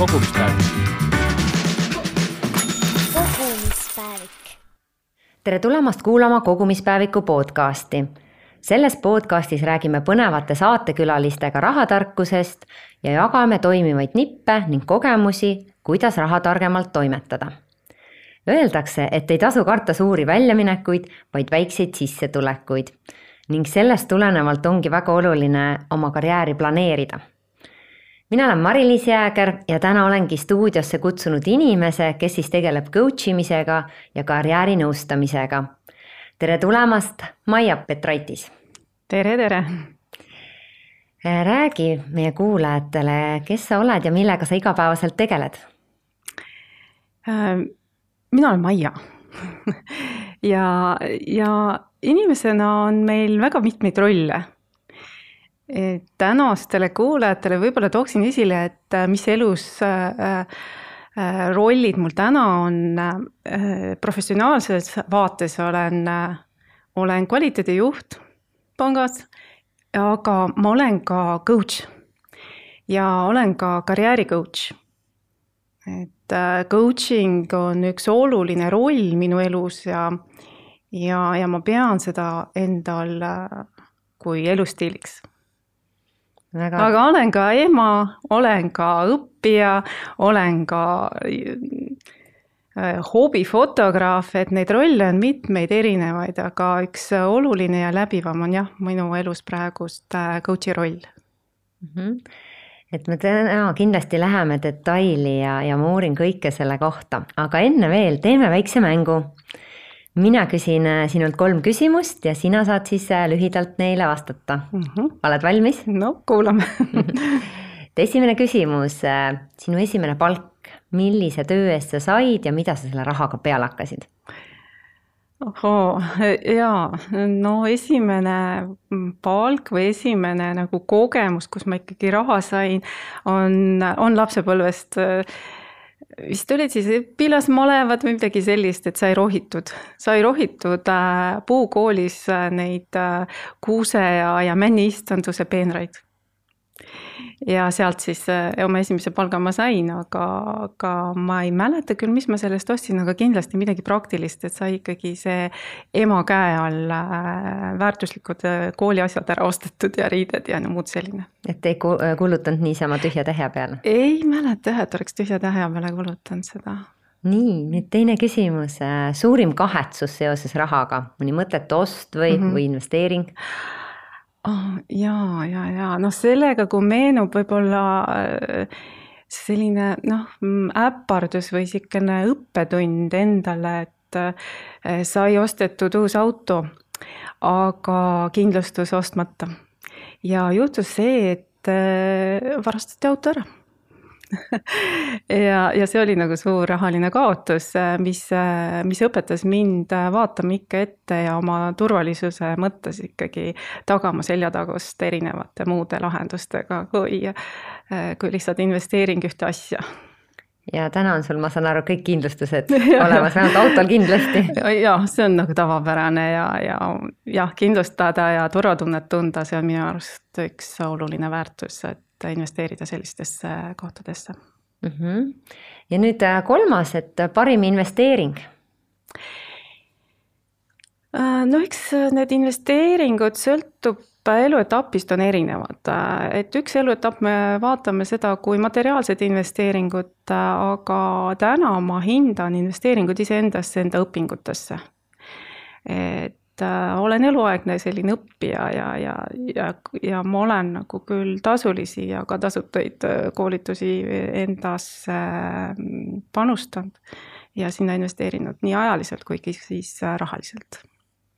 kogumispäevik. kogumispäevik. tere tulemast kuulama Kogumispäeviku podcasti. selles podcastis räägime põnevate saatekülalistega rahatarkusest ja jagame toimivaid nippe ning kogemusi, kuidas raha targemalt toimetada. Öeldakse, et ei tasu karta suuri väljaminekuid, vaid väikseid sissetulekuid ning sellest tulenevalt ongi väga oluline oma karjääri planeerida mina olen Mari-Liis Jääger ja täna olengi stuudiosse kutsunud inimese, kes siis tegeleb coach imisega ja karjäärinõustamisega. tere tulemast, Maia Petraitis. tere, tere. räägi meie kuulajatele, kes sa oled ja millega sa igapäevaselt tegeled? mina olen Maia ja, ja inimesena on meil väga mitmeid rolle tänastele kuulajatele võib-olla tooksin esile, et äh, mis elus äh, äh, rollid mul täna on. professionaalses vaates olen, olen kvaliteedijuht pangas, aga ma olen ka coach ja olen ka karjääri coach. et coaching on üks oluline roll minu elus ja, ja, ja ma pean seda endal kui elustiiliks Väga... aga olen ka ema, olen ka õppija, olen ka äh, hobifotograaf, et neid rolle on mitmeid erinevaid, aga üks oluline ja läbivam on jah, minu elus praegust äh, coach'i roll mm. -hmm. et me täna kindlasti läheme detaili ja, ja ma uurin kõike selle kohta, aga enne veel teeme väikse mängu mina küsin äh, sinult kolm küsimust ja sina saad siis äh, lühidalt neile vastata mm. -hmm. oled valmis? no kuulame et esimene küsimus, äh, sinu esimene palk, millise töö eest sa said ja mida sa selle rahaga peale hakkasid? ohoo, jaa, no esimene palk või esimene nagu kogemus, kus ma ikkagi raha sain, on, on lapsepõlvest vist olid siis õpilasmalevad või midagi sellist, et sai rohitud, sai rohitud äh, puukoolis äh, neid äh, kuuse ja, ja männiistanduse peenraid. Ja sealt siis oma esimese palga ma sain, aga, aga ma ei mäleta küll, mis ma sellest ostsin, aga kindlasti midagi praktilist, et sai ikkagi see ema käe all väärtuslikud kooliasjad ära ostetud ja riided ja no muud selline. et ei kulutanud niisama tühja tähe peale? ei mäleta jah, et oleks tühja tähe peale kulutanud seda nii, nüüd teine küsimus, suurim kahetsus seoses rahaga, mõni mõttetu ost või mm, -hmm. või investeering? Oh,. ja, ja, ja noh, sellega, kui meenub võib-olla äh, selline noh, mm, äpardus või niisugune õppetund endale, et äh, sai ostetud uus auto, aga kindlustus ostmata. ja juhtus see, et äh, varastati auto ära ja, ja see oli nagu suur rahaline kaotus, mis, mis õpetas mind vaatama ikka ette ja oma turvalisuse mõttes ikkagi tagama seljatagust erinevate muude lahendustega, kui, kui lihtsalt investeering ühte asja ja täna on sul, ma saan aru, kõik kindlustused olemas, vähemalt autol kindlasti. jah, see on nagu tavapärane ja, ja jah, kindlustada ja turvatunnet tunda, see on minu arust üks oluline väärtus, et investeerida sellistesse kohtadesse mm. -hmm. ja nüüd äh, kolmas, et parim investeering? Äh, no eks need investeeringud sõltub eluetapist on erinevad, et üks eluetapp me vaatame seda kui materiaalset investeeringut, aga täna ma hindan investeeringut iseendasse, enda õpingutesse. et äh, olen eluaegne selline õppija ja, ja, ja, ja ma olen nagu küll tasulisi ja ka tasutuid äh, koolitusi endasse mm, panustanud ja sinna investeerinud nii ajaliselt kui siis äh, rahaliselt.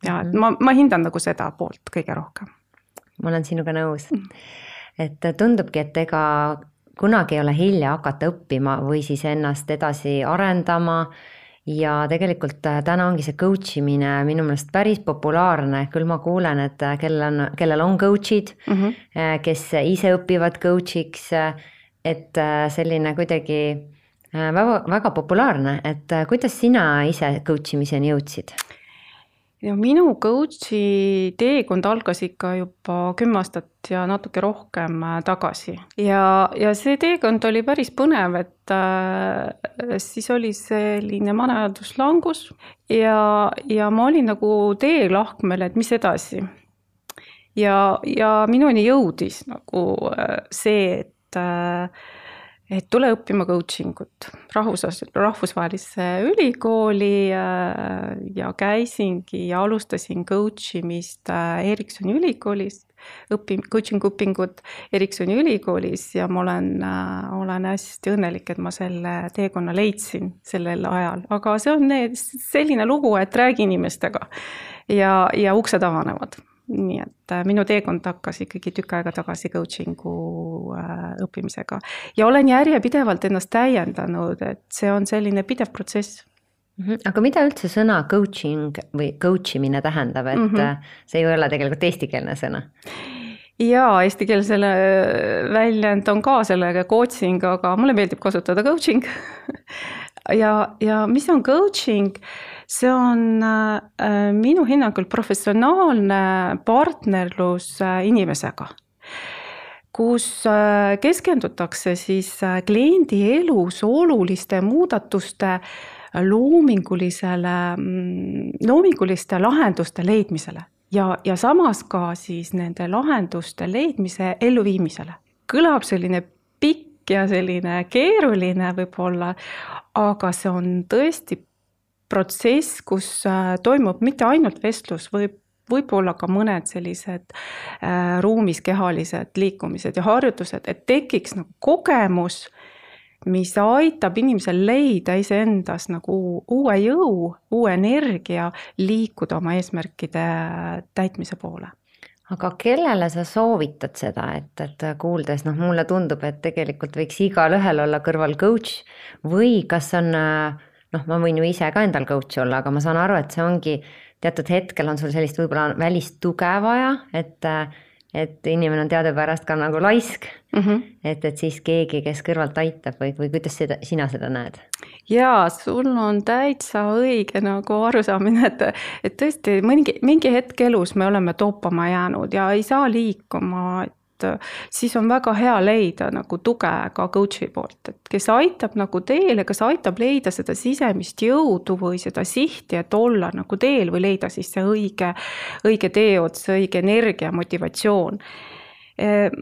ja et mhm. ma, ma hindan nagu seda poolt kõige rohkem. ma olen sinuga nõus. Mhm. et tundubki, et ega kunagi ei ole hilja hakata õppima või siis ennast edasi arendama ja tegelikult äh, täna ongi see coach imine minu meelest päris populaarne, küll ma kuulen, et äh, kellel on, kellel on coach'id mm, -hmm. kes ise õpivad coach'iks, et selline kuidagi väga, väga populaarne, et kuidas sina ise coach imiseni jõudsid? Ja minu coach'i teekond algas ikka juba kümme aastat ja natuke rohkem äh, tagasi ja, ja see teekond oli päris põnev, et äh, siis oli selline majanduslangus ja, ja ma olin nagu teelahkmel, et mis edasi. ja, ja minuni jõudis nagu äh, see, et äh, et tule õppima coaching ut rahvus, rahvusvahelisse ülikooli äh, ja käisingi ja alustasin coach imist äh, Ericssoni ülikoolis, õpin coaching õpingut Ericssoni ülikoolis ja ma olen, äh, olen hästi õnnelik, et ma selle teekonna leidsin sellel ajal, aga see on selline lugu, et räägi inimestega. Ja, ja uksed avanevad nii et äh, minu teekond hakkas ikkagi tükk aega tagasi coaching'u äh, õppimisega ja olen järjepidevalt ennast täiendanud, et see on selline pidev protsess mhm. aga mida üldse sõna coaching või coach imine tähendab, et mm -hmm. see ei ole tegelikult eestikeelne sõna? jaa, eestikeelsele väljend on ka sellega coaching, aga mulle meeldib kasutada coaching ja, ja mis on coaching see on äh, minu hinnangul professionaalne partnerlus äh, inimesega, kus äh, keskendutakse siis kliendi elus oluliste muudatuste loomingulisele, mm, loominguliste lahenduste leidmisele ja, ja samas ka siis nende lahenduste leidmise elluviimisele. kõlab selline pikk ja selline keeruline võib-olla, aga see on tõesti protsess, kus äh, toimub mitte ainult vestlus, võib võib-olla ka mõned sellised äh, ruumis kehalised liikumised ja harjutused, et tekiks nagu kogemus, mis aitab inimesel leida iseendas nagu uue jõu, uue energia, liikuda oma eesmärkide täitmise poole. Aga kellele sa soovitad seda, et, et kuuldes, noh, mulle tundub, et tegelikult võiks igalühel olla kõrval coach või kas on äh, noh, ma võin ju ise ka endal coach olla, aga ma saan aru, et see ongi, teatud hetkel on sul sellist võib-olla välist tuge vaja, et et inimene on teadupärast ka nagu laisk mm. -hmm. et, et siis keegi, kes kõrvalt aitab või, või kuidas seda, sina seda näed? jaa, sul on täitsa õige nagu arusaamine, et, et tõesti mingi, mingi hetk elus me oleme toppama jäänud ja ei saa liikuma, et äh, siis on väga hea leida nagu tuge ka coach'i poolt, et kes aitab nagu teele, kes aitab leida seda sisemist jõudu või seda sihti, et olla nagu teel või leida siis see õige, õige teeots, õige energia, motivatsioon. Ehm,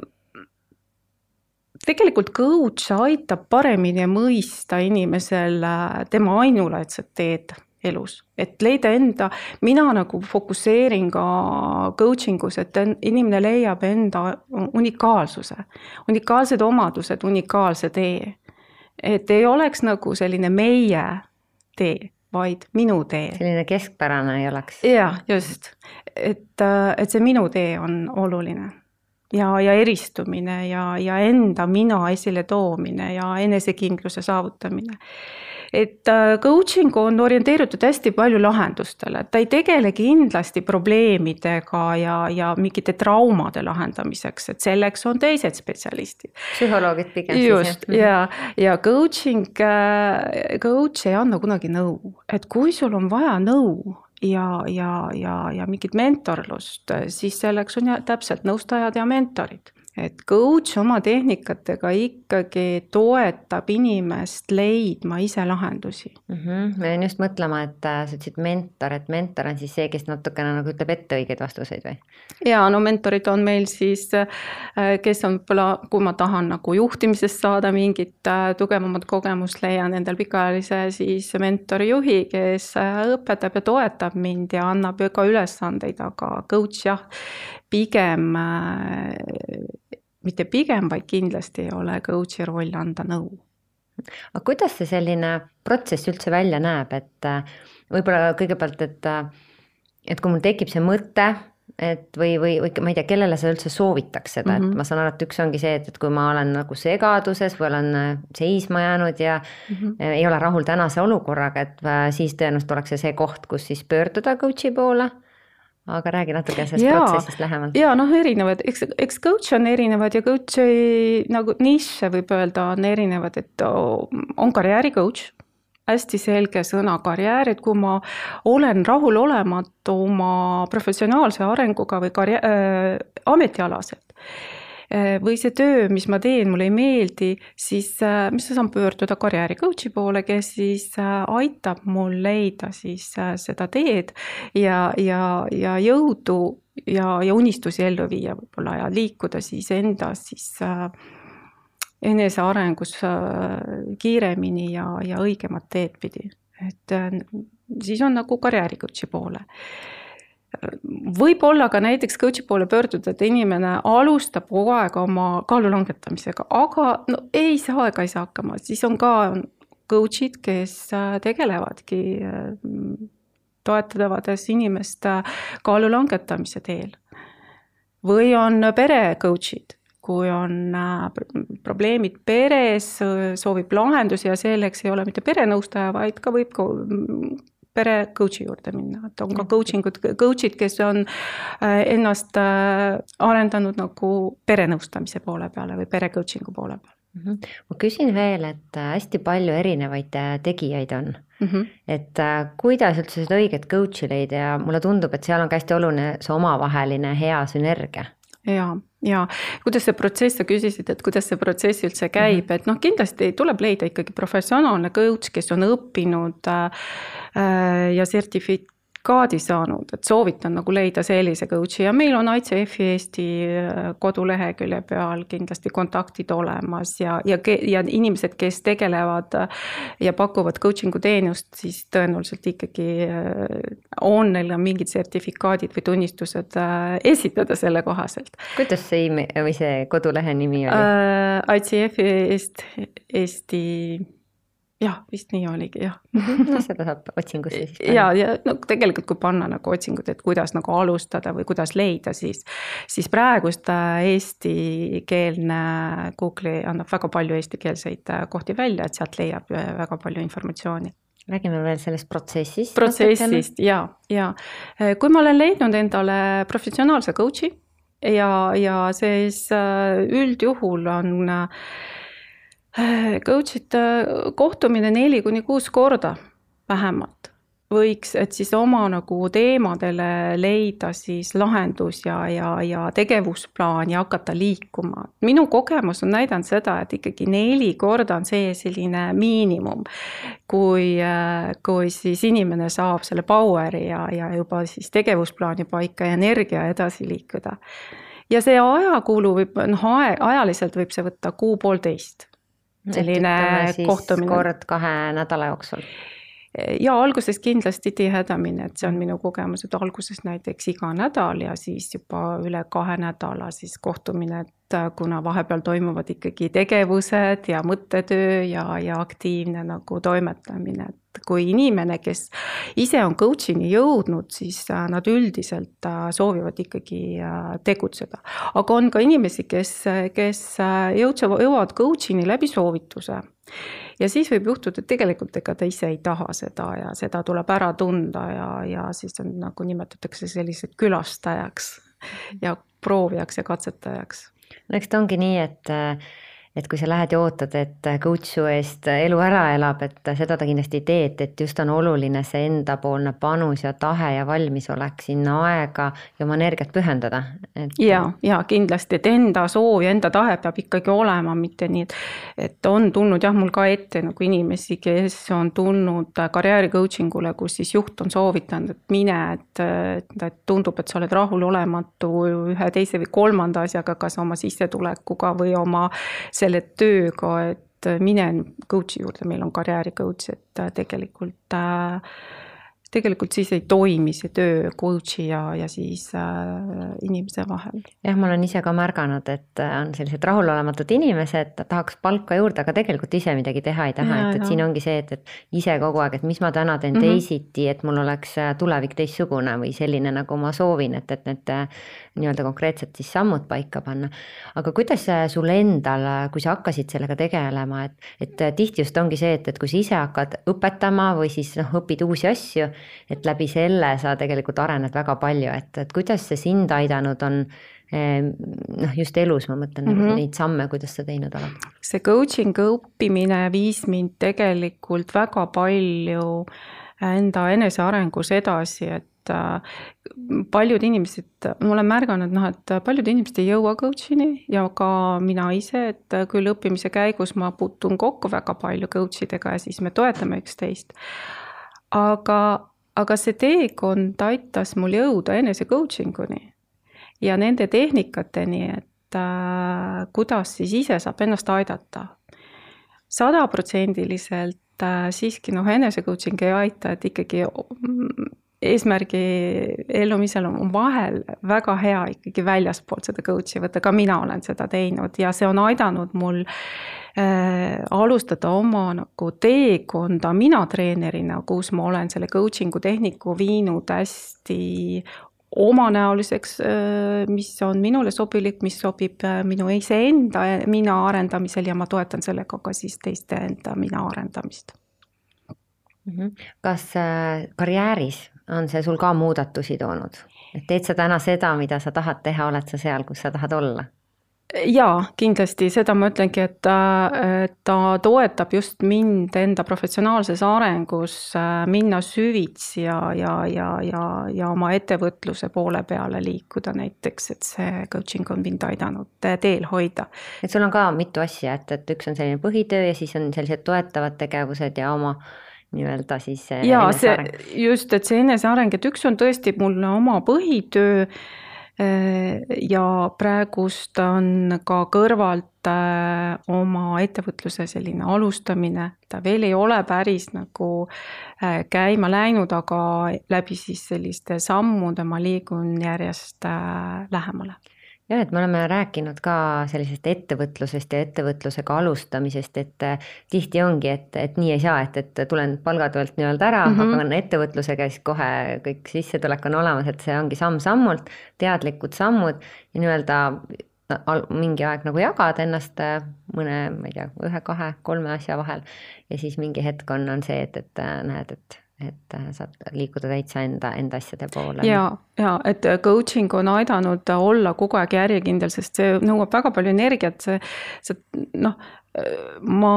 tegelikult coach aitab paremini mõista inimesel tema ainulaadset teed elus, et leida enda, mina nagu fokusseerin ka coaching us, et inimene leiab enda unikaalsuse, unikaalsed omadused, unikaalse tee. et ei oleks nagu selline meie tee, vaid minu tee. selline keskpärane ei oleks. jah, just, et, et see minu tee on oluline ja, ja eristumine ja, ja enda mina esile toomine ja enesekindluse saavutamine et äh, coaching on orienteeritud hästi palju lahendustele, ta ei tegele kindlasti probleemidega ja, ja mingite traumade lahendamiseks, et selleks on teised spetsialistid. psühholoogid pigem just, ja, ja coaching, äh, coach ei anna kunagi nõu, et kui sul on vaja nõu, ja, ja, ja, ja mingit mentorlust, siis selleks on täpselt nõustajad ja mentorid et coach oma tehnikatega ikkagi toetab inimest leidma ise lahendusi mm. -hmm. ma jäin just mõtlema, et äh, sa ütlesid mentor, et mentor on siis see, kes natukene nagu ütleb ette õigeid vastuseid või? ja no mentorid on meil siis, äh, kes on võib-olla, kui ma tahan nagu juhtimisest saada mingit äh, tugevamat kogemust, leian endal pikaajalise siis mentorijuhi, kes õpetab ja toetab mind ja annab ka ülesandeid, aga coach jah, pigem mitte pigem, vaid kindlasti ei ole coach'i roll anda nõu. aga kuidas see selline protsess üldse välja näeb, et äh, võib-olla kõigepealt, et, äh, et kui mul tekib see mõte, et või, või, või ma ei tea, kellele sa üldse soovitaks seda mm, -hmm. et mhm. ma saan aru, et üks ongi see, et, et kui ma olen nagu segaduses või olen äh, seisma jäänud ja mm -hmm. ei ole rahul tänase olukorraga, et siis tõenäoliselt oleks see see koht, kus siis pöörduda coach'i poole aga räägi natuke sellest ja, protsessist lähemalt. ja noh, erinevad, eks, eks coach on erinevad ja coach'i nagu nišše võib öelda, on erinevad, et on karjääri coach. Hästi selge sõna karjäär, et kui ma olen rahulolematu oma professionaalse arenguga või karjää- äh,, ametialaselt või see töö, mis ma teen, mulle ei meeldi, siis äh, mis ma saan pöörduda karjääri coach'i poole, kes siis äh, aitab mul leida siis seda teed ja, ja, ja jõudu ja, ja unistusi ellu viia võib-olla ja liikuda siis enda siis enesearengus kiiremini ja, ja õigemat teed pidi. et siis on nagu karjääri coach'i poole võib-olla ka näiteks coach'i poole pöörduda, et inimene alustab kogu aeg oma kaalu langetamisega, aga no ei saa ega ei saa hakkama, siis on ka coach'id, kes äh, tegelevadki äh, toetavades inimest äh, kaalu langetamise teel. või on pere coach'id, kui on probleemid peres, soovib lahendusi ja selleks ei ole mitte perenõustaja, vaid ka võib pere coach'i juurde minna, et on ka coaching ud, coach'id, kes on äh, ennast äh, arendanud nagu perenõustamise poole peale või pere coaching'u poole peale. -hmm. ma küsin veel, et äh, hästi palju erinevaid tegijaid on mm. -hmm. et kuidas üldse seda õiget coach'i leida ja mulle tundub, et seal on ka hästi oluline see omavaheline hea sünergia ja, ja kuidas see protsess, sa küsisid, et kuidas see protsess üldse käib mm, -hmm. et noh, kindlasti tuleb leida ikkagi professionaalne coach, kes on õppinud äh, ja sertifi-, kaadi saanud, et soovitan nagu leida sellise coach'i ja meil on ICF-i Eesti äh, kodulehekülje peal kindlasti kontaktid olemas ja, ja, ja inimesed, kes tegelevad äh, ja pakuvad coaching'u teenust, siis tõenäoliselt ikkagi äh, on neil mingid sertifikaadid või tunnistused esitada selle kohaselt. kuidas see email või see kodulehe nimi oli uh,? ICF-i Eest, Eesti jah, vist nii oligi jah no seda saab otsingusse siis panna. ja, ja no tegelikult, kui panna nagu otsingut, et kuidas nagu alustada või kuidas leida, siis, siis praegust äh, eestikeelne Google'i annab väga palju eestikeelseid äh, kohti välja, et sealt leiab äh, väga palju informatsiooni räägime veel sellest protsessist. protsessist ja, ja kui ma olen leidnud endale professionaalse coach'i ja, ja siis üldjuhul on äh, coach ite kohtumine neli kuni kuus korda vähemalt võiks, et siis oma nagu teemadele leida siis lahendus ja, ja, ja tegevusplaan ja hakata liikuma. minu kogemus on näidanud seda, et ikkagi neli korda on see selline miinimum, kui, kui siis inimene saab selle power'i ja, ja juba siis tegevusplaani paika ja energia edasi liikuda. ja see ajakulu võib, noh, ajaliselt võib see võtta kuu-poolteist selline kohtumine. kord kahe nädala jooksul ja alguses kindlasti tihedamini, et see on minu kogemus, et alguses näiteks iga nädal ja siis juba üle kahe nädala siis kohtumine, et kuna vahepeal toimuvad ikkagi tegevused ja mõttetöö ja, ja aktiivne nagu toimetamine, et kui inimene, kes ise on coach'ini jõudnud, siis nad üldiselt soovivad ikkagi tegutseda. aga on ka inimesi, kes, kes jõudsevad, jõuavad coach'ini läbi soovituse ja siis võib juhtuda, et tegelikult ega ta ise ei taha seda ja seda tuleb ära tunda ja, ja siis on nagu nimetatakse selliseks külastajaks ja proovijaks ja katsetajaks. No eks ta ongi nii, et et kui sa lähed ja ootad, et coach su eest elu ära elab, et seda ta kindlasti ei tee, et, et just on oluline see endapoolne panus ja tahe ja valmisolek sinna aega ja oma energiat pühendada et.... ja, ja kindlasti, et enda soov ja enda tahe peab ikkagi olema, mitte nii, et, et on tulnud jah, mul ka ette nagu inimesi, kes on tulnud karjääri coaching ule, kus siis juht on soovitanud, et mine, et, et, tundub, et sa oled rahulolematu ühe, teise või kolmanda asjaga, kas oma sissetulekuga või oma selle tööga, et mine coach'i juurde, meil on karjääri coach, et tegelikult äh, tegelikult siis ei toimi see töö coach'i ja, ja siis äh, inimese vahel. jah, ma olen ise ka märganud, et äh, on sellised rahulolematud inimesed, tahaks palka juurde, aga tegelikult ise midagi teha ei taha, et, et siin ongi see, et, et ise kogu aeg, et mis ma täna teen mm -hmm. teisiti, et mul oleks äh, tulevik teistsugune või selline, nagu ma soovin, et, et need äh, nii-öelda konkreetsed siis sammud paika panna. aga kuidas sul endal, kui sa hakkasid sellega tegelema, et, et tihti just ongi see, et, et kui sa ise hakkad õpetama või siis noh, õpid uusi asju et läbi selle sa tegelikult arened väga palju, et, et kuidas see sind aidanud on noh, just elus ma mõtlen mm -hmm. neid samme, kuidas sa teinud oled? see coaching õppimine viis mind tegelikult väga palju enda enesearengus edasi, et paljud inimesed, ma olen märganud noh, et paljud inimesed ei jõua coach'ini ja ka mina ise, et küll õppimise käigus ma puutun kokku väga palju coach idega ja siis me toetame üksteist. aga, aga see teekond aitas mul jõuda enese coaching uni ja nende tehnikateni, et äh, kuidas siis ise saab ennast aidata. sadaprotsendiliselt äh, siiski noh, enese coaching ei aita, et ikkagi mm, eesmärgi ellumisel on vahel väga hea ikkagi väljaspoolt seda coach'i võtta, ka mina olen seda teinud ja see on aidanud mul äh, alustada oma nagu teekonda mina treenerina, kus ma olen selle coaching'u tehniku viinud hästi omanäoliseks, äh, mis on minule sobilik, mis sobib äh, minu iseenda mina arendamisel ja ma toetan sellega ka siis teiste enda mina arendamist. Mhm. kas äh, karjääris on see sul ka muudatusi toonud, et teed sa täna seda, mida sa tahad teha, oled sa seal, kus sa tahad olla? jaa, kindlasti, seda ma ütlengi, et ta, ta toetab just mind enda professionaalses arengus äh, minna süvitsi ja, ja, ja, ja, ja oma ettevõtluse poole peale liikuda näiteks, et see coaching on mind aidanud teel hoida. et sul on ka mitu asja, et, et üks on selline põhitöö ja siis on sellised toetavad tegevused ja oma nii-öelda siis. jaa, see just, et see eneseareng, et üks on tõesti mul oma põhitöö Äh, ja praegust on ka kõrvalt äh, oma ettevõtluse selline alustamine, ta veel ei ole päris nagu äh, käima läinud, aga läbi siis selliste sammude ma liigun järjest lähemale jah, et me oleme rääkinud ka sellisest ettevõtlusest ja ettevõtlusega alustamisest, et äh, tihti ongi, et, et nii ei saa, et, et tulen palgatoelt nii-öelda ära mm, -hmm. hakkan ettevõtlusega, siis kohe kõik sissetulek on olemas, et see ongi samm-sammult, teadlikud sammud ja nii-öelda mingi aeg nagu jagad ennast äh, mõne, ma ei tea, ühe, kahe, kolme asja vahel ja siis mingi hetk on, on see, et, et äh, näed, et et äh, saad liikuda täitsa enda, enda asjade poole. ja, ja et äh, coaching on aidanud olla kogu aeg järjekindel, sest see nõuab väga palju energiat, see, see noh, ma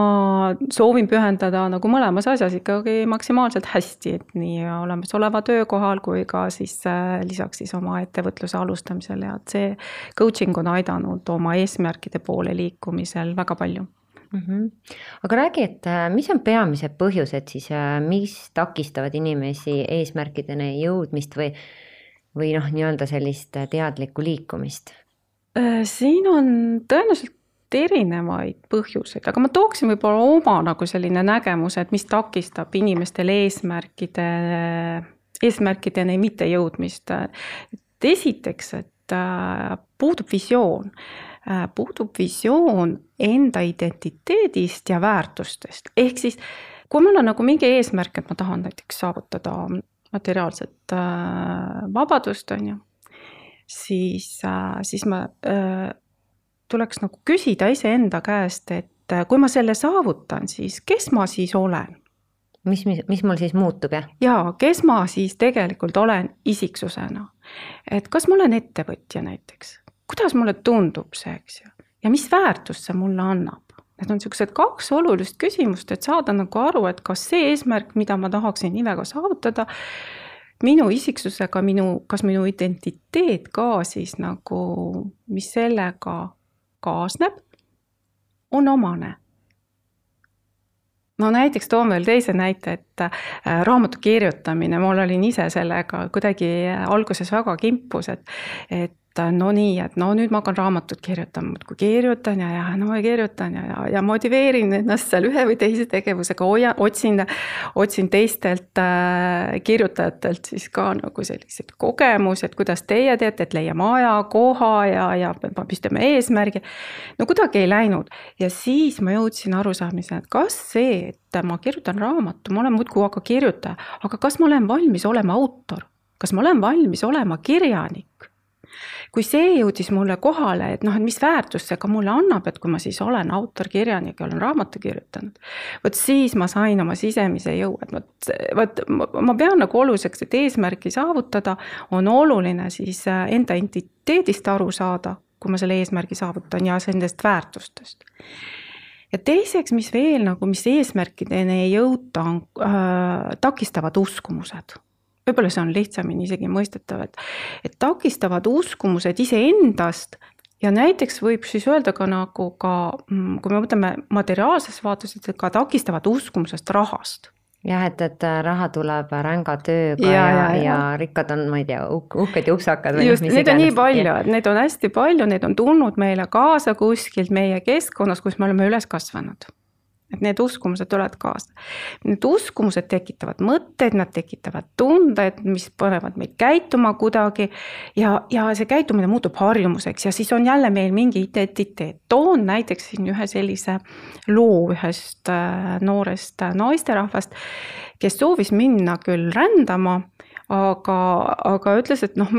soovin pühendada nagu mõlemas asjas ikkagi maksimaalselt hästi, et nii olemasoleva töökohal kui ka siis äh, lisaks siis oma ettevõtluse alustamisel ja et see coaching on aidanud oma eesmärkide poole liikumisel väga palju mm. -hmm. aga räägi, et äh, mis on peamised põhjused siis, äh, mis takistavad inimesi eesmärkideni jõudmist või, või noh, nii-öelda sellist äh, teadlikku liikumist? siin on tõenäoliselt erinevaid põhjuseid, aga ma tooksin võib-olla oma nagu selline nägemuse, et mis takistab inimestel eesmärkide, eesmärkideni mittejõudmist. et esiteks, et puudub visioon puudub visioon enda identiteedist ja väärtustest, ehk siis kui mul on nagu mingi eesmärk, et ma tahan näiteks saavutada materiaalset äh, vabadust, on ju, siis, äh, siis ma tuleks nagu küsida iseenda käest, et kui ma selle saavutan, siis kes ma siis olen? mis, mis, mis mul siis muutub, jah? jaa, kes ma siis tegelikult olen isiksusena. et kas ma olen ettevõtja näiteks kuidas mulle tundub see, eks ju, ja mis väärtust see mulle annab. Need on niisugused kaks olulist küsimust, et saada nagu aru, et kas see eesmärk, mida ma tahaksin nii väga saavutada, minu isiksusega, minu, kas minu identiteet ka siis nagu, mis sellega kaasneb, on omane. No näiteks toon veel teise näite, et äh, raamatu kirjutamine, mul olin ise sellega kuidagi alguses väga kimpus, et et no nii, et no nüüd ma hakkan raamatut kirjutama, muudkui kirjutan ja, ja no kirjutan ja, ja, ja motiveerin ennast seal ühe või teise tegevusega, hoian, otsin, otsin teistelt äh, kirjutajatelt siis ka nagu selliseid kogemusi, et kuidas teie teete, et leiame aja, koha ja, ja püstime eesmärgi. no kuidagi ei läinud. Ja siis ma jõudsin arusaamisele, et kas see, et ma kirjutan raamatu, ma olen muudkui aga kirjutaja, aga kas ma olen valmis olema autor, kas ma olen valmis olema kirjanik kui see jõudis mulle kohale, et noh, et mis väärtust see ka mulle annab, et kui ma siis olen autor, kirjanik ja olen raamatu kirjutanud. vot siis ma sain oma sisemise jõu, et vot, vot ma pean nagu oluliseks, et eesmärki saavutada, on oluline siis äh, enda identiteedist aru saada, kui ma selle eesmärgi saavutan ja nendest väärtustest ja teiseks, mis veel nagu, mis eesmärkideni ei jõuta, on äh, takistavad uskumused võib-olla see on lihtsamini isegi mõistetav, et, et takistavad uskumused iseendast ja näiteks võib siis öelda ka nagu ka, mm, kui me võtame materiaalses vaates, et ka takistavad uskumusest rahast. Jah, et, et äh, raha tuleb ränga tööga ja, ja, ja, ja rikkad on, ma ei tea uh,, uhked ja upsakad. just, neid on nii palju, et neid on hästi palju, neid on tulnud meile kaasa kuskilt meie keskkonnas, kus me oleme üles kasvanud et need uskumused tulevad kaasa. Need uskumused tekitavad mõtteid, nad tekitavad tunded, mis panevad meid käituma kuidagi ja, ja see käitumine muutub harjumuseks ja siis on jälle meil mingi identiteet. toon näiteks siin ühe sellise loo ühest äh, noorest naisterahvast, kes soovis minna küll rändama, aga, aga ütles, et noh,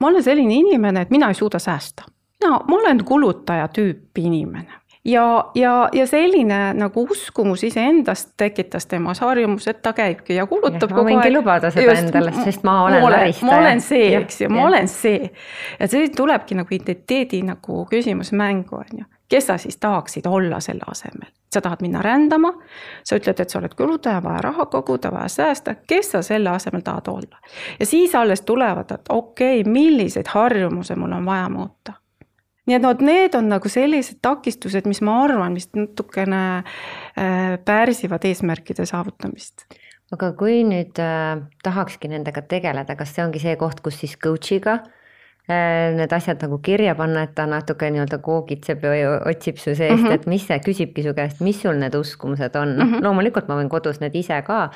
ma olen selline inimene, et mina ei suuda säästa. mina, ma olen kulutaja tüüpi inimene ja, ja, ja selline nagu uskumus iseendast tekitas temas harjumus, et ta käibki ja kulutab ja, kogu aeg. ma võingi lubada seda just, endale, sest ma olen väristaja. ma olen see, eks ju, ma ja. olen see. ja see tulebki nagu identiteedi nagu küsimus mängu, on ju. kes sa siis tahaksid olla selle asemel? sa tahad minna rändama, sa ütled, et sa oled kulutaja, vaja raha koguda, vaja säästa, kes sa selle asemel tahad olla? ja siis alles tulevad, et okei okay,, milliseid harjumusi mul on vaja muuta nii et vot need on nagu sellised takistused, mis ma arvan, mis natukene äh, pärsivad eesmärkide saavutamist. aga kui nüüd äh, tahakski nendega tegeleda, kas see ongi see koht, kus siis coach'iga äh, need asjad nagu kirja panna, et ta natuke nii-öelda koogitseb ja otsib su seest mm, -hmm. et mis see, küsibki su käest, mis sul need uskumused on, noh mm -hmm. loomulikult ma võin kodus need ise ka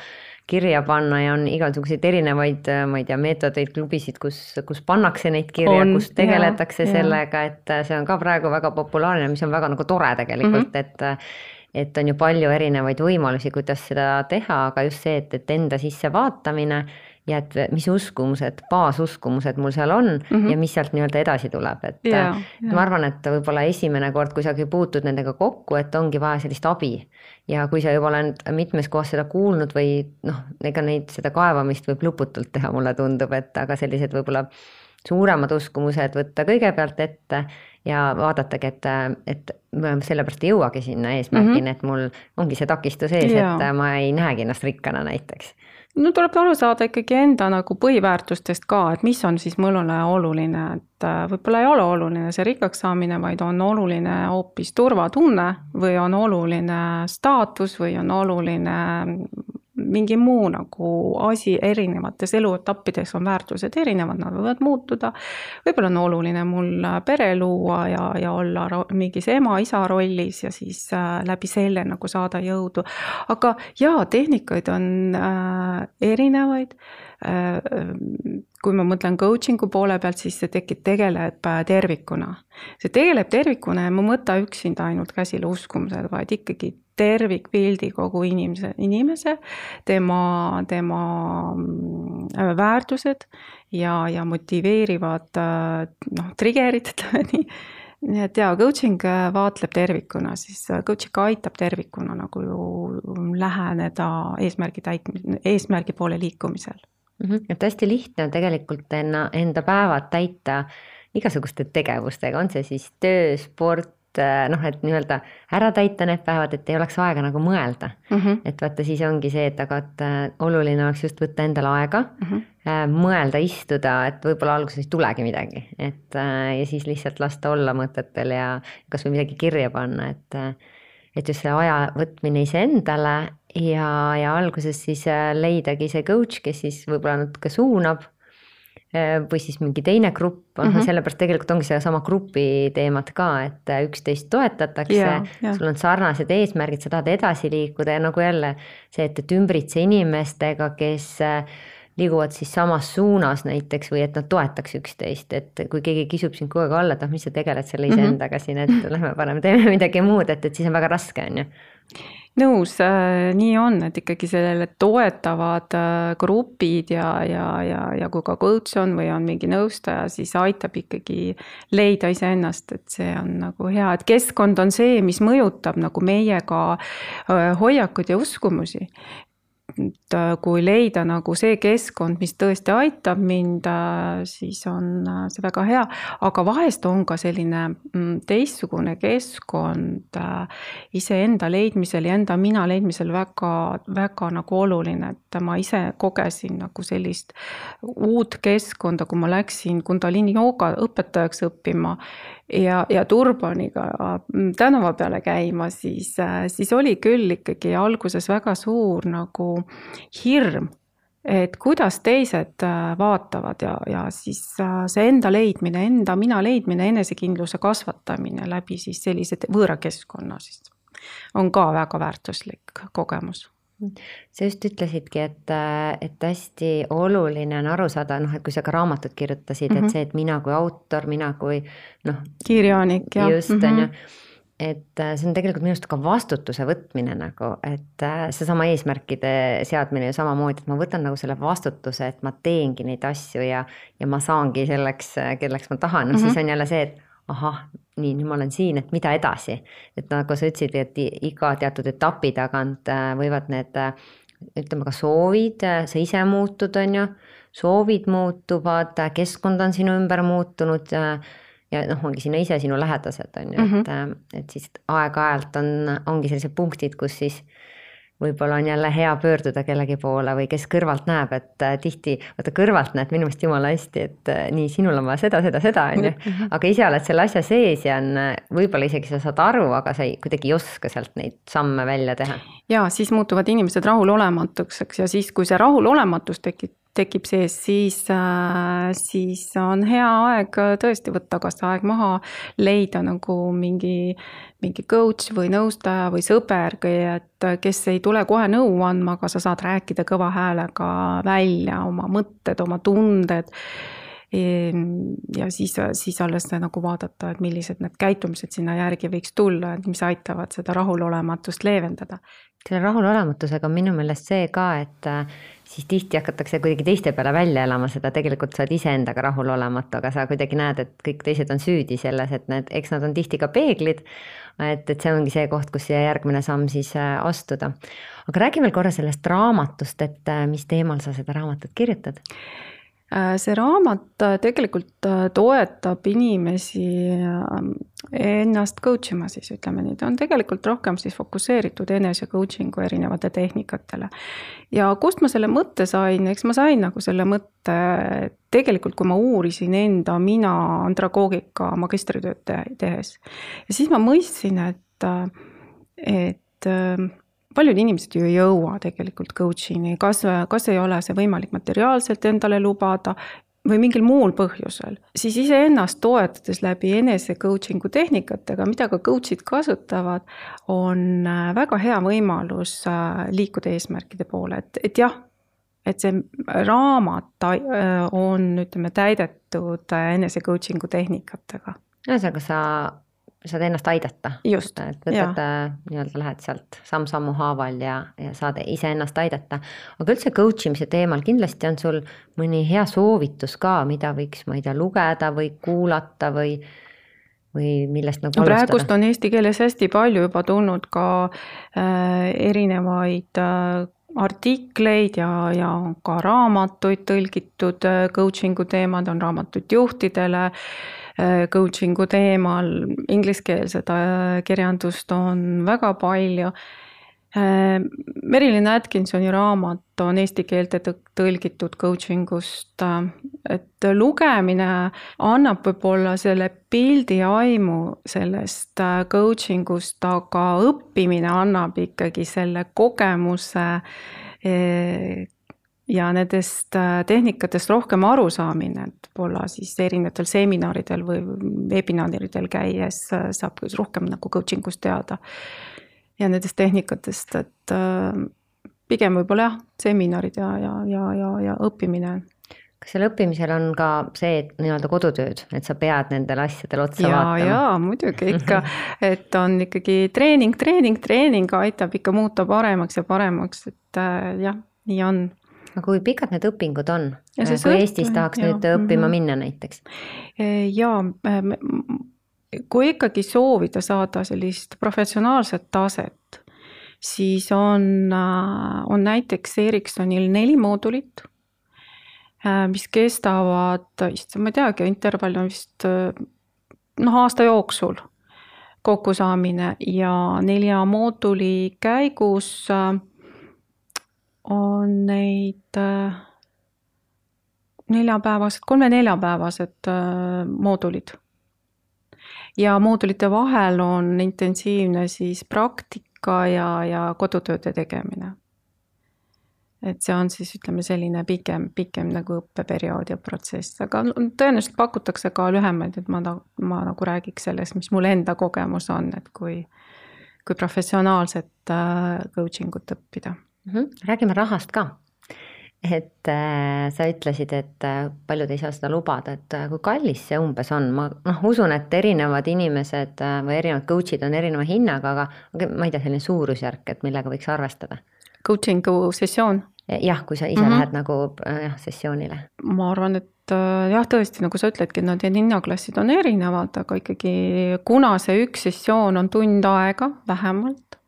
kirja panna ja on igasuguseid erinevaid, äh, ma ei tea, meetodeid, klubisid, kus, kus pannakse neid kirja, kus tegeletakse ja, sellega, et äh, see on ka praegu väga populaarne, mis on väga nagu tore tegelikult mm, -hmm. et äh, et on ju palju erinevaid võimalusi, kuidas seda teha, aga just see, et, et enda sisse vaatamine ja et mis uskumused, baasuskumused mul seal on mm -hmm. ja mis sealt nii-öelda edasi tuleb, et ja, ja. ma arvan, et võib-olla esimene kord kusagil puutud nendega kokku, et ongi vaja sellist abi. ja kui sa juba oled mitmes kohas seda kuulnud või noh, ega neid, seda kaevamist võib lõputult teha, mulle tundub, et aga sellised võib-olla suuremad uskumused võtta kõigepealt ette ja vaadatagi, et, et ma sellepärast ei jõuagi sinna eesmärgini mm, -hmm. et mul ongi see takistus ees, et ma ei näegi ennast rikkana näiteks no tuleb aru saada ikkagi enda nagu põhiväärtustest ka, et mis on siis mõnule oluline, et äh, võib-olla ei ole oluline see rikkaks saamine, vaid on oluline hoopis turvatunne või on oluline staatus või on oluline mingi muu nagu asi erinevates eluetappides on väärtused erinevad, nad võivad muutuda. võib-olla on oluline mul pere luua ja, ja olla mingis ema-isa rollis ja siis äh, läbi selle nagu saada jõudu. aga jaa, tehnikaid on äh, erinevaid äh, kui ma mõtlen coaching'u poole pealt, siis see tekib, tegeleb äh, tervikuna. see tegeleb tervikuna ja ma ei mõtle üksinda ainult käsile uskumused, vaid ikkagi tervikpildi kogu inimese, inimese, tema, tema äh, väärtused ja, ja motiveerivad äh, noh, trigger'id, ütleme nii. nii et jaa, coaching äh, vaatleb tervikuna, siis coaching aitab tervikuna nagu ju läheneda eesmärgi täitmisel, eesmärgi poole liikumisel mm. -hmm. et hästi lihtne on tegelikult enna, enda päevad täita igasuguste tegevustega, on see siis töö, sport, Äh, noh, et nii-öelda ära täita need päevad, et ei oleks aega nagu mõelda mm. -hmm. et vaata, siis ongi see, et aga et äh, oluline oleks just võtta endale aega mm, -hmm. mõelda, istuda, et võib-olla alguses ei tulegi midagi, et ja siis lihtsalt lasta olla mõtetel ja kasvõi midagi kirja panna, et et just see aja võtmine iseendale ja, ja alguses siis leidagi see coach, kes siis võib-olla natuke suunab või siis mingi teine grupp on mm -hmm. sellepärast tegelikult ongi sedasama grupi teemat ka, et äh, üksteist toetatakse, sul on sarnased eesmärgid, sa tahad edasi liikuda ja nagu jälle see, et, et ümbritse inimestega, kes äh, liiguvad siis samas suunas näiteks või et nad toetaks üksteist, et kui keegi kisub sind kogu aeg alla, et noh, mis sa tegeled selle iseendaga mm -hmm. siin, et lähme parem teeme midagi muud, et, et siis on väga raske, on ju nõus, äh, nii on, et ikkagi sellele toetavad äh, grupid ja, ja, ja, ja kui ka coach on või on mingi nõustaja, siis aitab ikkagi leida iseennast, et see on nagu hea, et keskkond on see, mis mõjutab nagu meie ka äh, hoiakuid ja uskumusi et äh, kui leida nagu see keskkond, mis tõesti aitab mind, äh, siis on äh, see väga hea, aga vahest on ka selline mm, teistsugune keskkond iseenda leidmisel ja enda mina leidmisel väga, väga nagu oluline, et ma ise kogesin nagu sellist uut keskkonda, kui ma läksin Kundalini jooga õpetajaks õppima ja, ja turbaniga tänava peale käima, siis, siis oli küll ikkagi alguses väga suur nagu hirm, et kuidas teised äh, vaatavad ja, ja siis äh, see enda leidmine, enda mina leidmine, enesekindluse kasvatamine läbi siis sellise võõra keskkonna siis on ka väga väärtuslik kogemus sa just ütlesidki, et, et hästi oluline on aru saada, noh, et kui sa ka raamatut kirjutasid mm, -hmm. et mhm. see, et mina kui autor, mina kui noh. kirjanik, jah. just, on ju. Mhm. et see on tegelikult minu arust ka vastutuse võtmine nagu, et seesama eesmärkide seadmine ju samamoodi, et ma võtan nagu selle vastutuse, et ma teengi neid asju ja, ja ma saangi selleks, kelleks ma tahan, noh mm -hmm. siis on jälle see, et ahah, nii, nüüd ma olen siin, et mida edasi. et nagu sa ütlesid, et iga teatud etapi tagant äh, võivad need äh, ütleme ka soovid, äh, sa ise muutud, on ju, soovid muutuvad, keskkond on sinu ümber muutunud ja noh, ongi sina ise, sinu lähedased, on ju, et, mhm. et siis aeg-ajalt on, ongi sellised punktid, kus siis võib-olla on jälle hea pöörduda kellegi poole või kes kõrvalt näeb, et äh, tihti, vaata kõrvalt näed minu meelest jumala hästi, et äh, nii, sinul on vaja seda, seda, seda, on ju. Mhm. aga ise oled selle asja sees ja on, äh, võib-olla isegi sa saad aru, aga sa ei, kuidagi ei oska sealt neid samme välja teha. ja siis muutuvad inimesed rahulolematuks, eks, ja siis, kui see rahulolematus tekib, tekib sees, siis, siis on hea aeg tõesti võtta kas aeg maha, leida nagu mingi, mingi coach või nõustaja või sõber, et kes ei tule kohe nõu andma, aga sa saad rääkida kõva häälega välja oma mõtted, oma tunded ja siis, siis alles nagu vaadata, et millised need käitumised sinna järgi võiks tulla, et mis aitavad seda rahulolematust leevendada. selle rahulolematusega on minu meelest see ka, et siis tihti hakatakse kuidagi teiste peale välja elama seda, tegelikult sa oled iseendaga rahulolematu, aga sa kuidagi näed, et kõik teised on süüdi selles, et need, eks nad on tihti ka peeglid. et, et see ongi see koht, kus siia järgmine samm siis äh, astuda. aga räägi veel korra sellest raamatust, et äh, mis teemal sa seda raamatut kirjutad Äh, see raamat äh, tegelikult äh, toetab inimesi ennast coach ima siis ütleme nii, ta on tegelikult rohkem siis fokusseeritud enese coaching'u erinevate tehnikatele. ja kust ma selle mõtte sain, eks ma sain nagu selle mõtte tegelikult, kui ma uurisin enda mina andragoogika magistritööd tehes. ja siis ma mõistsin, et, et paljud inimesed ju ei jõua tegelikult coach'ini, kas, kas ei ole see võimalik materiaalselt endale lubada või mingil muul põhjusel, siis iseennast toetades läbi enese coaching'u tehnikatega, mida ka coach'id kasutavad, on äh, väga hea võimalus äh, liikuda eesmärkide poole, et, et jah, et see raamat äh, on, ütleme, täidetud enese coaching'u tehnikatega. ühesõnaga, sa saad ennast aidata. et võtad, äh, nii-öelda lähed sealt samm-sammu haaval ja, ja saad iseennast aidata. aga üldse coach imise teemal kindlasti on sul mõni hea soovitus ka, mida võiks, ma ei tea, lugeda või kuulata või, või millest nagu no, praegust on eesti keeles hästi palju juba tulnud ka äh, erinevaid äh, artikleid ja, ja ka raamatuid tõlgitud äh, coaching'u teemad, on raamatuid juhtidele Äh, coaching'u teemal, ingliskeelset äh, kirjandust on väga palju. Äh, Merilyn Atkinsoni raamat on eesti keelde tõlgitud coaching ust, et lugemine annab võib-olla selle pildi aimu sellest coaching ust, aga õppimine annab ikkagi selle kogemuse ja nendest äh, tehnikatest rohkem arusaamine, et võib-olla siis erinevatel seminaridel või webinaridel käies äh, saab rohkem nagu coaching ust teada. ja nendest tehnikatest, et äh, pigem võib-olla jah, seminarid ja, ja, ja, ja, ja õppimine kas seal õppimisel on ka see, et nii-öelda kodutööd, et sa pead nendele asjadele otsa ja, vaatama? jaa, muidugi ikka, et on ikkagi treening, treening, treening aitab ikka muuta paremaks ja paremaks, et äh, jah, nii on. Aga kui pikad need õpingud on? Kui sõltub, Eestis tahaks jah, nüüd õppima mhm. minna näiteks? jaa, kui ikkagi soovida saada sellist professionaalset taset, siis on, äh, on näiteks Ericssonil neli moodulit, äh, mis kestavad, issand, ma ei teagi, intervall on vist äh, noh, aasta jooksul kokkusaamine ja nelja mooduli käigus on neid neljapäevased, kolme-neljapäevased moodulid ja moodulite vahel on intensiivne siis praktika ja, ja kodutööde tegemine. et see on siis ütleme selline pikem, pikem nagu õppeperiood ja protsess, aga tõenäoliselt pakutakse ka lühemaid, et ma, ma nagu räägiks sellest, mis mul enda kogemus on, et kui, kui professionaalset äh, coaching ut õppida. Räägime rahast ka et äh, sa ütlesid, et äh, paljud ei saa seda lubada, et äh, kui kallis see umbes on, ma noh, usun, et erinevad inimesed äh, või erinevad coach'id on erineva hinnaga, aga, aga ma ei tea, selline suurusjärk, et millega võiks arvestada. Coaching'u sessioon? jah, kui sa ise mm -hmm. lähed nagu äh, jah, sessioonile. ma arvan, et äh, jah, tõesti, nagu sa ütledki, need hinnaklassid on erinevad, aga ikkagi kuna see üks sessioon on tund aega vähemalt,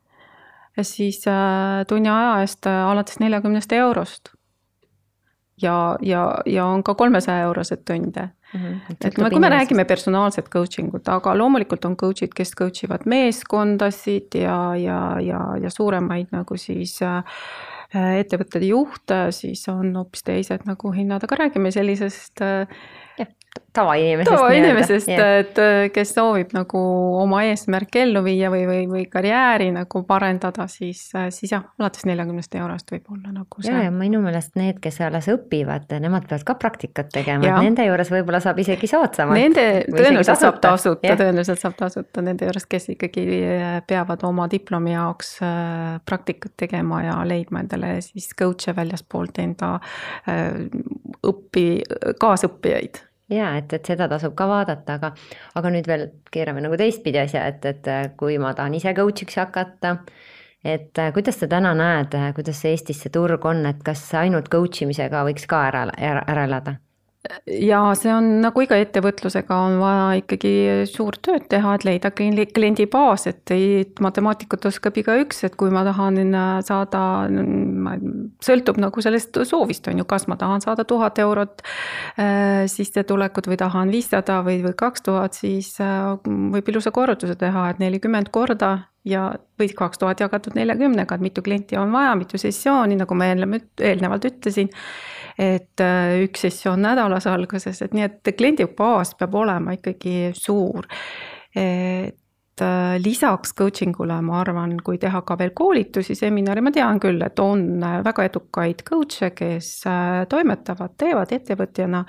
siis äh, tunni aja eest alates neljakümnest eurost ja, ja, ja on ka kolmesaja eurosed tunde mm. -hmm. et, et kui me räägime personaalset coaching ut, aga loomulikult on coach'id, kes coach ivad meeskondasid ja, ja, ja, ja suuremaid nagu siis äh, ettevõtete juhte, siis on hoopis teised nagu hinnad, aga räägime sellisest äh, tavainimesest. tavainimesest, et äh, kes soovib nagu oma eesmärke ellu viia või, või, või karjääri nagu parendada, siis, äh, siis jah, alates neljakümnest eurost võib olla nagu see. ja, ja minu meelest need, kes alles õpivad, nemad peavad ka praktikat tegema, et nende juures võib-olla saab isegi soodsamalt. Nende tõenäoliselt saab tasuta, tõenäoliselt saab tasuta nende juures, kes ikkagi äh, peavad oma diplomi jaoks praktikat tegema ja leidma endale siis coach'e väljaspoolt enda õpi, kaasõppijaid ja et, et seda tasub ka vaadata, aga, aga nüüd veel keerame nagu teistpidi asja, et, et kui ma tahan ise coach'iks hakata, et kuidas sa täna näed, kuidas see Eestis see turg on, et kas ainult coach imisega võiks ka ära, ära, ära elada? Ja see on nagu iga ettevõtlusega on vaja ikkagi suurt tööd teha, et leida kliendibaas, et ei, matemaatikat oskab igaüks, et kui ma tahan saada, sõltub nagu sellest soovist, on ju, kas ma tahan saada tuhat eurot äh, sissetulekut või tahan viissada või, või kaks tuhat, siis äh, võib ilusa korrutuse teha, et nelikümmend korda ja või kaks tuhat jagatud neljakümnega, et mitu klienti on vaja, mitu sessiooni, nagu ma eelnevalt ütlesin et äh, üks sessioon nädalas alguses, et nii, et kliendibaas peab olema ikkagi suur. et äh, lisaks coaching ule ma arvan, kui teha ka veel koolitusi, seminare, ma tean küll, et on äh, väga edukaid coach'e, kes toimetavad, teevad ettevõtjana.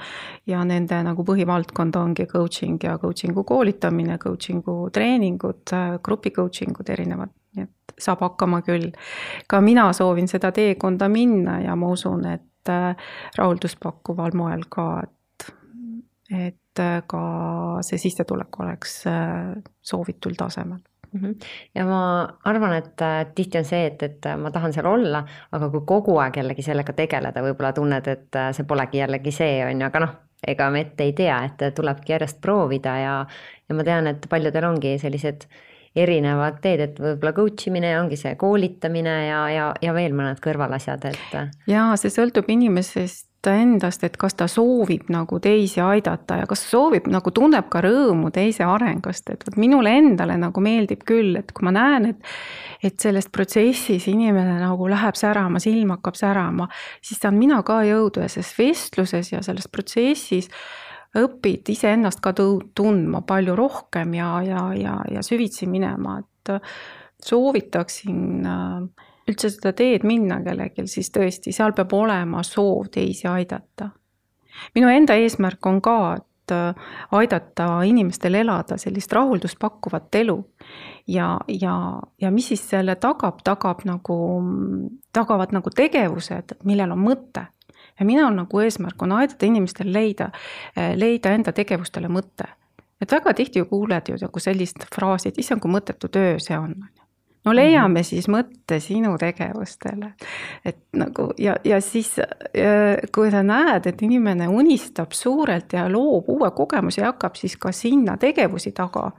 ja nende nagu põhivaldkond ongi coaching ja coaching'u koolitamine, coaching'u treeningud, grupi coaching ud erinevad nii et saab hakkama küll. ka mina soovin seda teekonda minna ja ma usun, et rahuldust pakkuval moel ka, et, et äh, ka see sissetulek oleks äh, soovitul tasemel mhm. ja ma arvan, et tihti on see, et, et ma tahan seal olla, aga kui kogu aeg jällegi sellega tegeleda, võib-olla tunned, et see polegi jällegi see, on ju, aga noh, ega me ette ei tea, et tulebki järjest proovida ja, ja ma tean, et paljudel ongi sellised erinevad teed, et võib-olla coach imine ongi see koolitamine ja, ja, ja veel mõned kõrvalasjad, et. ja see sõltub inimesest endast, et kas ta soovib nagu teisi aidata ja kas soovib nagu tunneb ka rõõmu teise arengust, et vot minule endale nagu meeldib küll, et kui ma näen, et. et selles protsessis inimene nagu läheb särama, silm hakkab särama, siis saan mina ka jõudu ja selles vestluses ja selles protsessis õpid iseennast ka tundma palju rohkem ja, ja, ja, ja süvitsi minema, et soovitaksin äh, üldse seda teed minna kellelgi, siis tõesti, seal peab olema soov teisi aidata. minu enda eesmärk on ka, et äh, aidata inimestel elada sellist rahuldust pakkuvat elu. ja, ja, ja mis siis selle tagab, tagab nagu, tagavad nagu tegevused, millel on mõte ja minu nagu eesmärk on aidata inimestel leida, leida enda tegevustele mõte. et väga tihti ju kuuled ju nagu sellist fraasi, et issand, kui mõttetu töö see on, no leiame mhm. siis mõtte sinu tegevustele. et nagu ja, ja siis kui sa näed, et inimene unistab suurelt ja loob uue kogemuse ja hakkab siis ka sinna tegevusi taga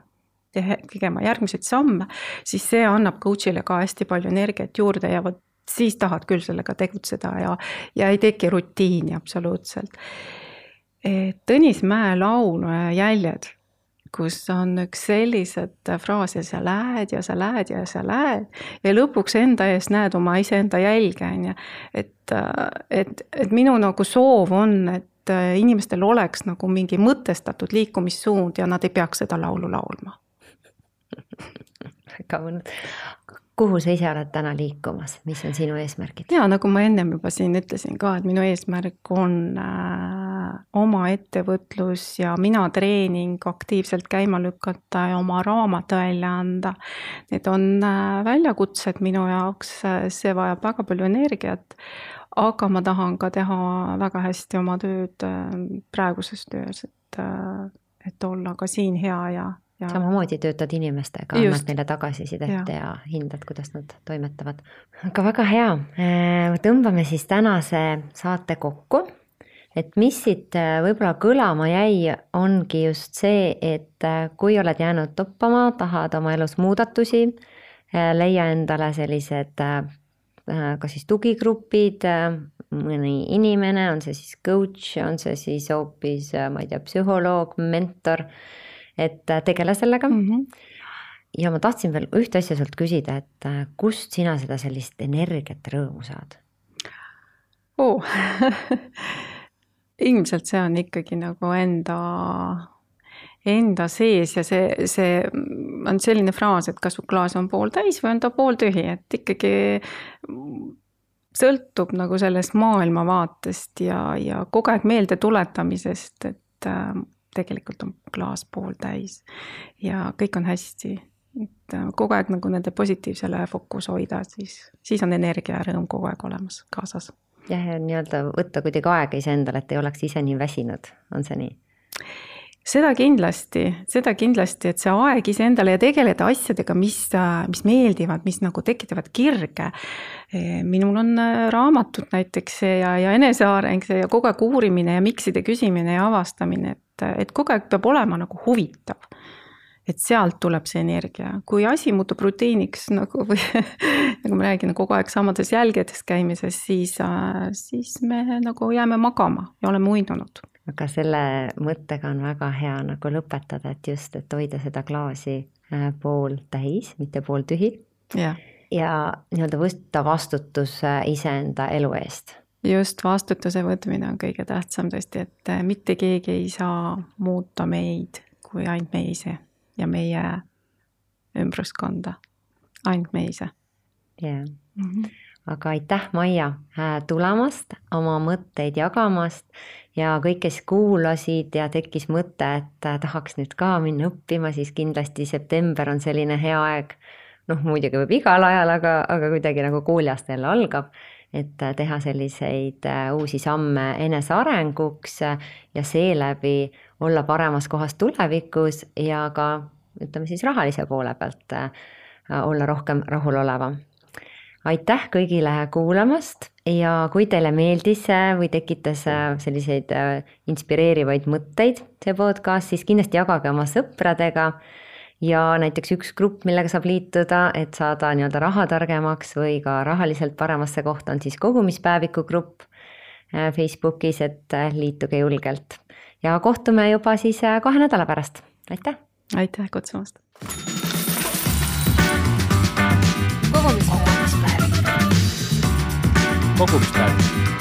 tegema järgmiseid samme, siis see annab coach'ile ka hästi palju energiat juurde ja vot siis tahad küll sellega tegutseda ja, ja ei teki rutiini absoluutselt. Tõnis Mäe laul Jäljed kus on üks sellised fraase, sa lähed ja sa lähed ja sa lähed ja lõpuks enda ees näed oma iseenda jälge, on ju. et, et, et minu nagu soov on, et inimestel oleks nagu mingi mõtestatud liikumissuund ja nad ei peaks seda laulu laulma. väga mõnus kuhu sa ise oled täna liikumas, mis on sinu eesmärgid? ja nagu ma ennem juba siin ütlesin ka, et minu eesmärk on äh, oma ettevõtlus ja mina treening aktiivselt käima lükata ja oma raamat välja anda. Need on äh, väljakutsed minu jaoks, see vajab väga palju energiat. aga ma tahan ka teha väga hästi oma tööd äh, praeguses töös, et, äh, et olla ka siin hea ja Ja... samamoodi töötad inimestega, annad neile tagasisidet ja. ja hindad, kuidas nad toimetavad. aga väga hea, äh, tõmbame siis tänase saate kokku. et mis siit äh, võib-olla kõlama jäi, ongi just see, et äh, kui oled jäänud toppama, tahad oma elus muudatusi, leia endale sellised kas siis tugigrupid, mõni inimene, on see siis coach, on see siis hoopis, ma ei tea, psühholoog, mentor et äh, tegele sellega mm. -hmm. ja ma tahtsin veel ühte asja sult küsida, et äh, kust sina seda sellist energiat, rõõmu saad oh. ilmselt see on ikkagi nagu enda, enda sees ja see, see on selline fraas, et kas klaas on pooltäis või on ta pooltühi, et ikkagi sõltub nagu sellest maailmavaatest ja, ja kogu aeg meelde tuletamisest, et äh, tegelikult on klaas pooltäis ja kõik on hästi. et äh, kogu aeg nagu nende positiivsele fokus hoida, siis, siis on energia ja rõõm kogu aeg olemas kaasas. jah, ja nii-öelda võtta kuidagi aega iseendale, et ei oleks ise nii väsinud, on see nii? seda kindlasti, seda kindlasti, et see aeg iseendale ja tegeleda asjadega, mis, mis meeldivad, mis nagu tekitavad kirge. minul on äh, raamatud näiteks ja, ja eneseareng ja kogu aeg uurimine ja mikside küsimine ja avastamine, et et, et kogu aeg peab olema nagu huvitav. et sealt tuleb see energia, kui asi muutub rutiiniks nagu või nagu ma räägin, kogu aeg samades jälgedes käimises, siis, siis me nagu jääme magama ja oleme uinunud aga selle mõttega on väga hea nagu lõpetada, et just, et hoida seda klaasi äh, pooltäis, mitte pooltühi. ja nii-öelda võtta vastutus äh, iseenda elu eest just vastutuse võtmine on kõige tähtsam tõesti, et äh, mitte keegi ei saa muuta meid kui ainult meie ise ja meie ümbruskonda, ainult me ise. jah mm -hmm., aga aitäh, Maia, äh, tulemast, oma mõtteid jagamast ja kõik, kes kuulasid ja tekkis mõte, et äh, tahaks nüüd ka minna õppima, siis kindlasti september on selline hea aeg. noh, muidugi võib igal ajal, aga, aga kuidagi nagu kooliaasta jälle algab et äh, teha selliseid äh, uusi samme enesearenguks äh, ja seeläbi olla paremas kohas tulevikus ja ka ütleme siis rahalise poole pealt olla rohkem rahulolevam. aitäh kõigile kuulamast ja kui teile meeldis või tekitas selliseid inspireerivaid mõtteid, see podcast, siis kindlasti jagage oma sõpradega ja näiteks üks grupp, millega saab liituda, et saada nii-öelda rahatargemaks või ka rahaliselt paremasse kohta, on siis kogumispäeviku grupp äh, Facebookis, et äh, liituge julgelt. ja kohtume juba siis äh, kahe nädala pärast, aitäh! aitäh kutsumast! kogumispäevik. kogumispäevik